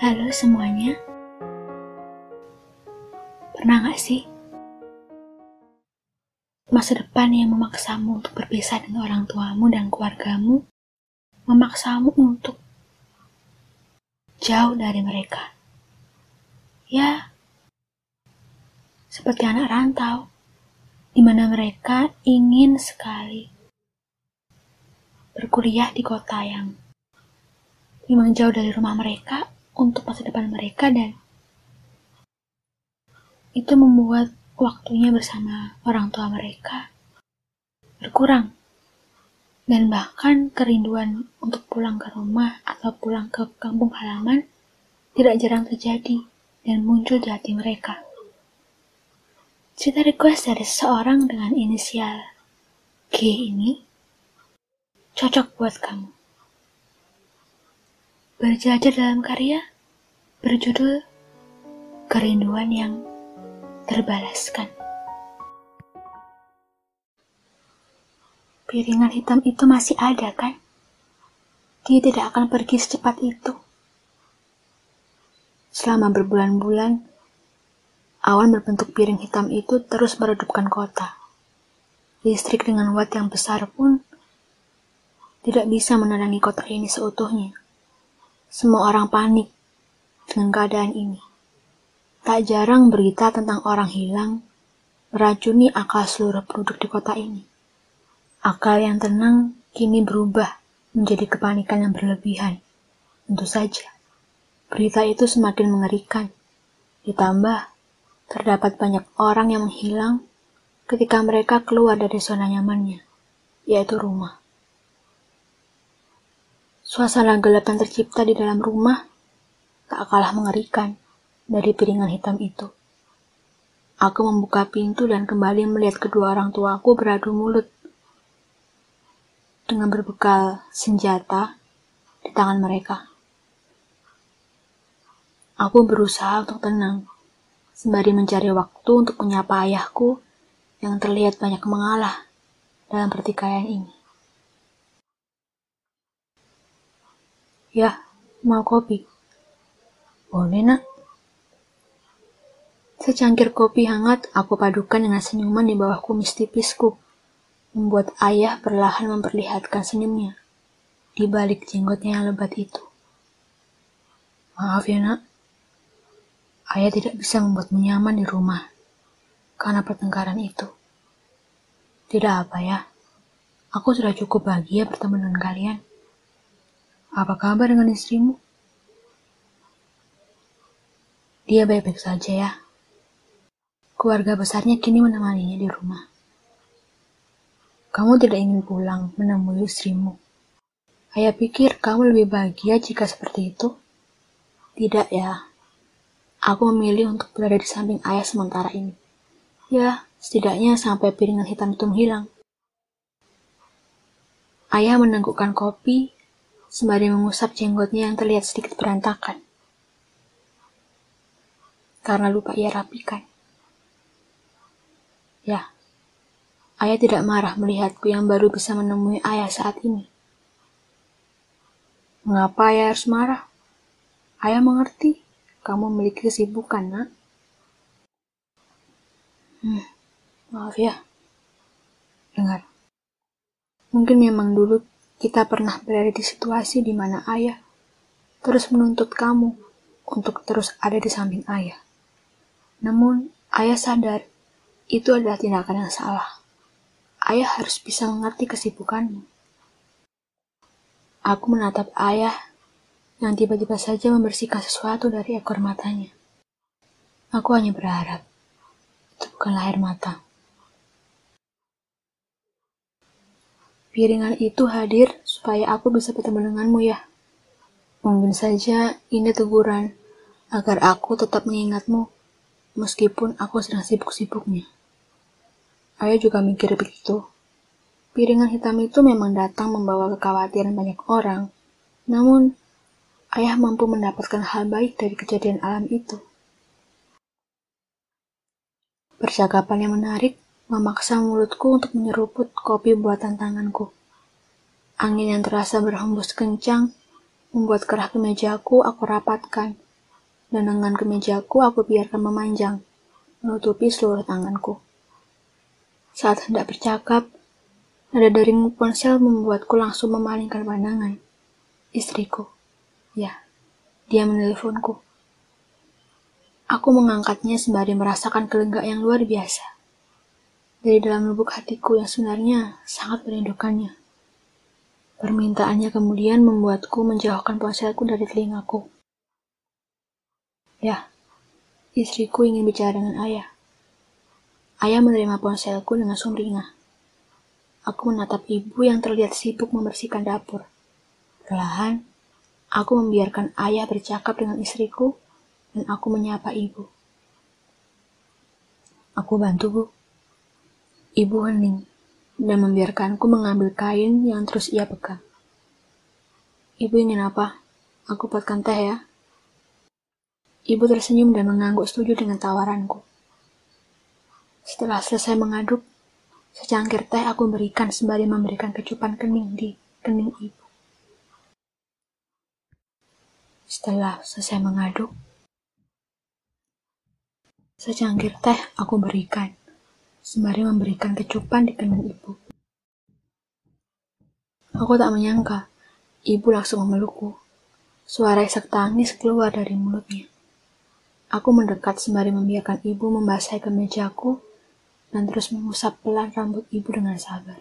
Halo semuanya. Pernah gak sih masa depan yang memaksamu untuk berpisah dengan orang tuamu dan keluargamu, memaksamu untuk jauh dari mereka? Ya, seperti anak rantau, di mana mereka ingin sekali berkuliah di kota yang memang jauh dari rumah mereka untuk masa depan mereka dan itu membuat waktunya bersama orang tua mereka berkurang dan bahkan kerinduan untuk pulang ke rumah atau pulang ke kampung halaman tidak jarang terjadi dan muncul di hati mereka. Cerita request dari seseorang dengan inisial G ini cocok buat kamu. Berjajah dalam karya berjudul Kerinduan yang Terbalaskan. Piringan hitam itu masih ada kan? Dia tidak akan pergi secepat itu. Selama berbulan-bulan, Awan berbentuk piring hitam itu terus meredupkan kota. Listrik dengan watt yang besar pun tidak bisa menerangi kota ini seutuhnya. Semua orang panik dengan keadaan ini. Tak jarang berita tentang orang hilang meracuni akal seluruh penduduk di kota ini. Akal yang tenang kini berubah menjadi kepanikan yang berlebihan. Tentu saja, berita itu semakin mengerikan. Ditambah, terdapat banyak orang yang menghilang ketika mereka keluar dari zona nyamannya, yaitu rumah. Suasana gelap yang tercipta di dalam rumah tak kalah mengerikan dari piringan hitam itu. Aku membuka pintu dan kembali melihat kedua orang tuaku beradu mulut dengan berbekal senjata di tangan mereka. Aku berusaha untuk tenang, sembari mencari waktu untuk menyapa ayahku yang terlihat banyak mengalah dalam pertikaian ini. Ya, mau kopi? Boleh nak. Secangkir kopi hangat aku padukan dengan senyuman di bawah kumis tipisku, membuat ayah perlahan memperlihatkan senyumnya di balik jenggotnya yang lebat itu. Maaf ya nak, Ayah tidak bisa membuatmu nyaman di rumah karena pertengkaran itu. Tidak apa ya, aku sudah cukup bahagia bertemu dengan kalian. Apa kabar dengan istrimu? Dia baik-baik saja ya. Keluarga besarnya kini menemaninya di rumah. Kamu tidak ingin pulang menemui istrimu. Ayah pikir kamu lebih bahagia jika seperti itu. Tidak ya, Aku memilih untuk berada di samping ayah sementara ini. Ya, setidaknya sampai piringan hitam itu menghilang. Ayah menenggukkan kopi sembari mengusap jenggotnya yang terlihat sedikit berantakan. Karena lupa ia rapikan. Ya, ayah tidak marah melihatku yang baru bisa menemui ayah saat ini. Mengapa ayah harus marah? Ayah mengerti kamu memiliki kesibukan, nak. Hmm, maaf ya. Dengar. Mungkin memang dulu kita pernah berada di situasi di mana ayah terus menuntut kamu untuk terus ada di samping ayah. Namun, ayah sadar itu adalah tindakan yang salah. Ayah harus bisa mengerti kesibukanmu. Aku menatap ayah yang tiba-tiba saja membersihkan sesuatu dari ekor matanya. Aku hanya berharap itu bukanlah air mata. Piringan itu hadir supaya aku bisa bertemu denganmu ya. Mungkin saja ini teguran agar aku tetap mengingatmu meskipun aku sedang sibuk-sibuknya. Ayah juga mikir begitu. Piringan hitam itu memang datang membawa kekhawatiran banyak orang, namun ayah mampu mendapatkan hal baik dari kejadian alam itu. Percakapan yang menarik memaksa mulutku untuk menyeruput kopi buatan tanganku. Angin yang terasa berhembus kencang membuat kerah kemejaku aku rapatkan dan dengan kemejaku aku biarkan memanjang, menutupi seluruh tanganku. Saat hendak bercakap, nada dering ponsel membuatku langsung memalingkan pandangan. Istriku. Ya, dia menelponku. Aku mengangkatnya sembari merasakan kelenggak yang luar biasa. Dari dalam lubuk hatiku yang sebenarnya sangat merindukannya. Permintaannya kemudian membuatku menjauhkan ponselku dari telingaku. Ya, istriku ingin bicara dengan ayah. Ayah menerima ponselku dengan sumringah. Aku menatap ibu yang terlihat sibuk membersihkan dapur. Perlahan, aku membiarkan ayah bercakap dengan istriku dan aku menyapa ibu. Aku bantu, Bu. Ibu hening dan membiarkanku mengambil kain yang terus ia pegang. Ibu ingin apa? Aku buatkan teh ya. Ibu tersenyum dan mengangguk setuju dengan tawaranku. Setelah selesai mengaduk, secangkir teh aku berikan sembari memberikan kecupan kening di kening ibu. Setelah selesai mengaduk, secangkir teh aku berikan sembari memberikan kecupan di kening ibu. Aku tak menyangka, ibu langsung memelukku. Suara isak tangis keluar dari mulutnya. Aku mendekat sembari membiarkan ibu membasahi kemejaku dan terus mengusap pelan rambut ibu dengan sabar.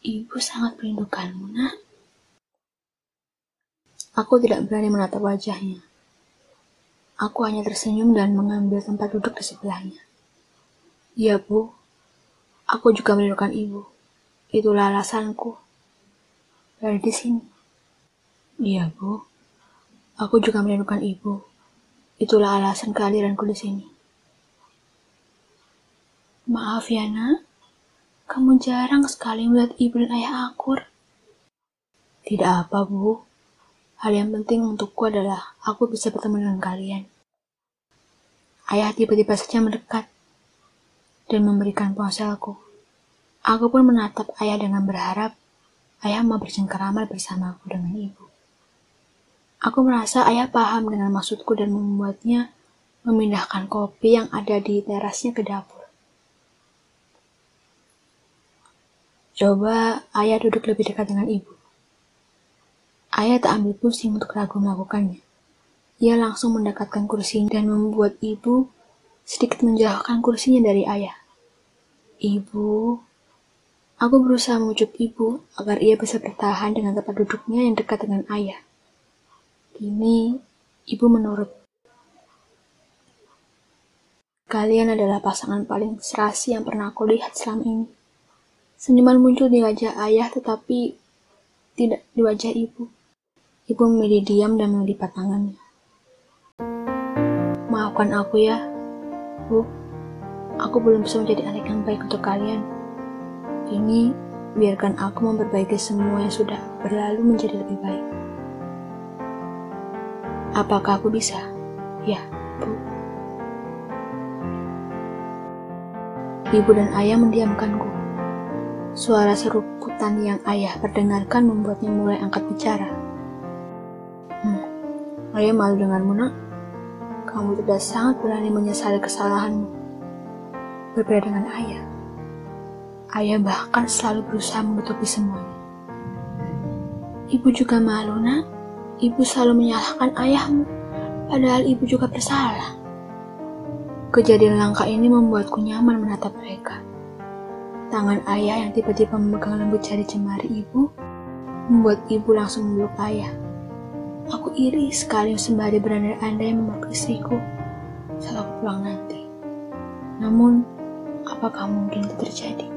Ibu sangat merindukanmu, nak. Aku tidak berani menatap wajahnya. Aku hanya tersenyum dan mengambil tempat duduk di sebelahnya. Iya, Bu. Aku juga merindukan ibu. Itulah alasanku. Dari di sini. Iya, Bu. Aku juga merindukan ibu. Itulah alasan kehadiranku di sini. Maaf ya, nak. Kamu jarang sekali melihat ibu dan ayah akur. Tidak apa, Bu. Hal yang penting untukku adalah aku bisa bertemu dengan kalian. Ayah tiba-tiba saja mendekat dan memberikan ponselku. Aku pun menatap ayah dengan berharap ayah mau bercengkerama bersamaku dengan ibu. Aku merasa ayah paham dengan maksudku dan membuatnya memindahkan kopi yang ada di terasnya ke dapur. Coba ayah duduk lebih dekat dengan ibu. Ayah tak ambil pusing untuk ragu melakukannya. Ia langsung mendekatkan kursi dan membuat ibu sedikit menjauhkan kursinya dari ayah. Ibu, aku berusaha memujuk ibu agar ia bisa bertahan dengan tempat duduknya yang dekat dengan ayah. Kini, ibu menurut. Kalian adalah pasangan paling serasi yang pernah aku lihat selama ini. Senyuman muncul di wajah ayah tetapi tidak di wajah ibu. Ibu memilih diam dan melipat tangannya. Maafkan aku ya, Bu, aku belum bisa menjadi anak yang baik untuk kalian. Ini biarkan aku memperbaiki semua yang sudah berlalu menjadi lebih baik. Apakah aku bisa? Ya, Bu. Ibu dan ayah mendiamkanku. Suara seruputan yang ayah perdengarkan membuatnya mulai angkat bicara. Hmm, ayah malu denganmu, nak kamu tidak sangat berani menyesali kesalahanmu. Berbeda dengan ayah. Ayah bahkan selalu berusaha menutupi semuanya. Ibu juga malu, nak. Ibu selalu menyalahkan ayahmu, padahal ibu juga bersalah. Kejadian langka ini membuatku nyaman menatap mereka. Tangan ayah yang tiba-tiba memegang lembut jari jemari ibu, membuat ibu langsung memeluk ayah. Aku iri sekali sembari berandai-andai memeluk istriku saat aku pulang nanti. Namun, apakah mungkin itu terjadi?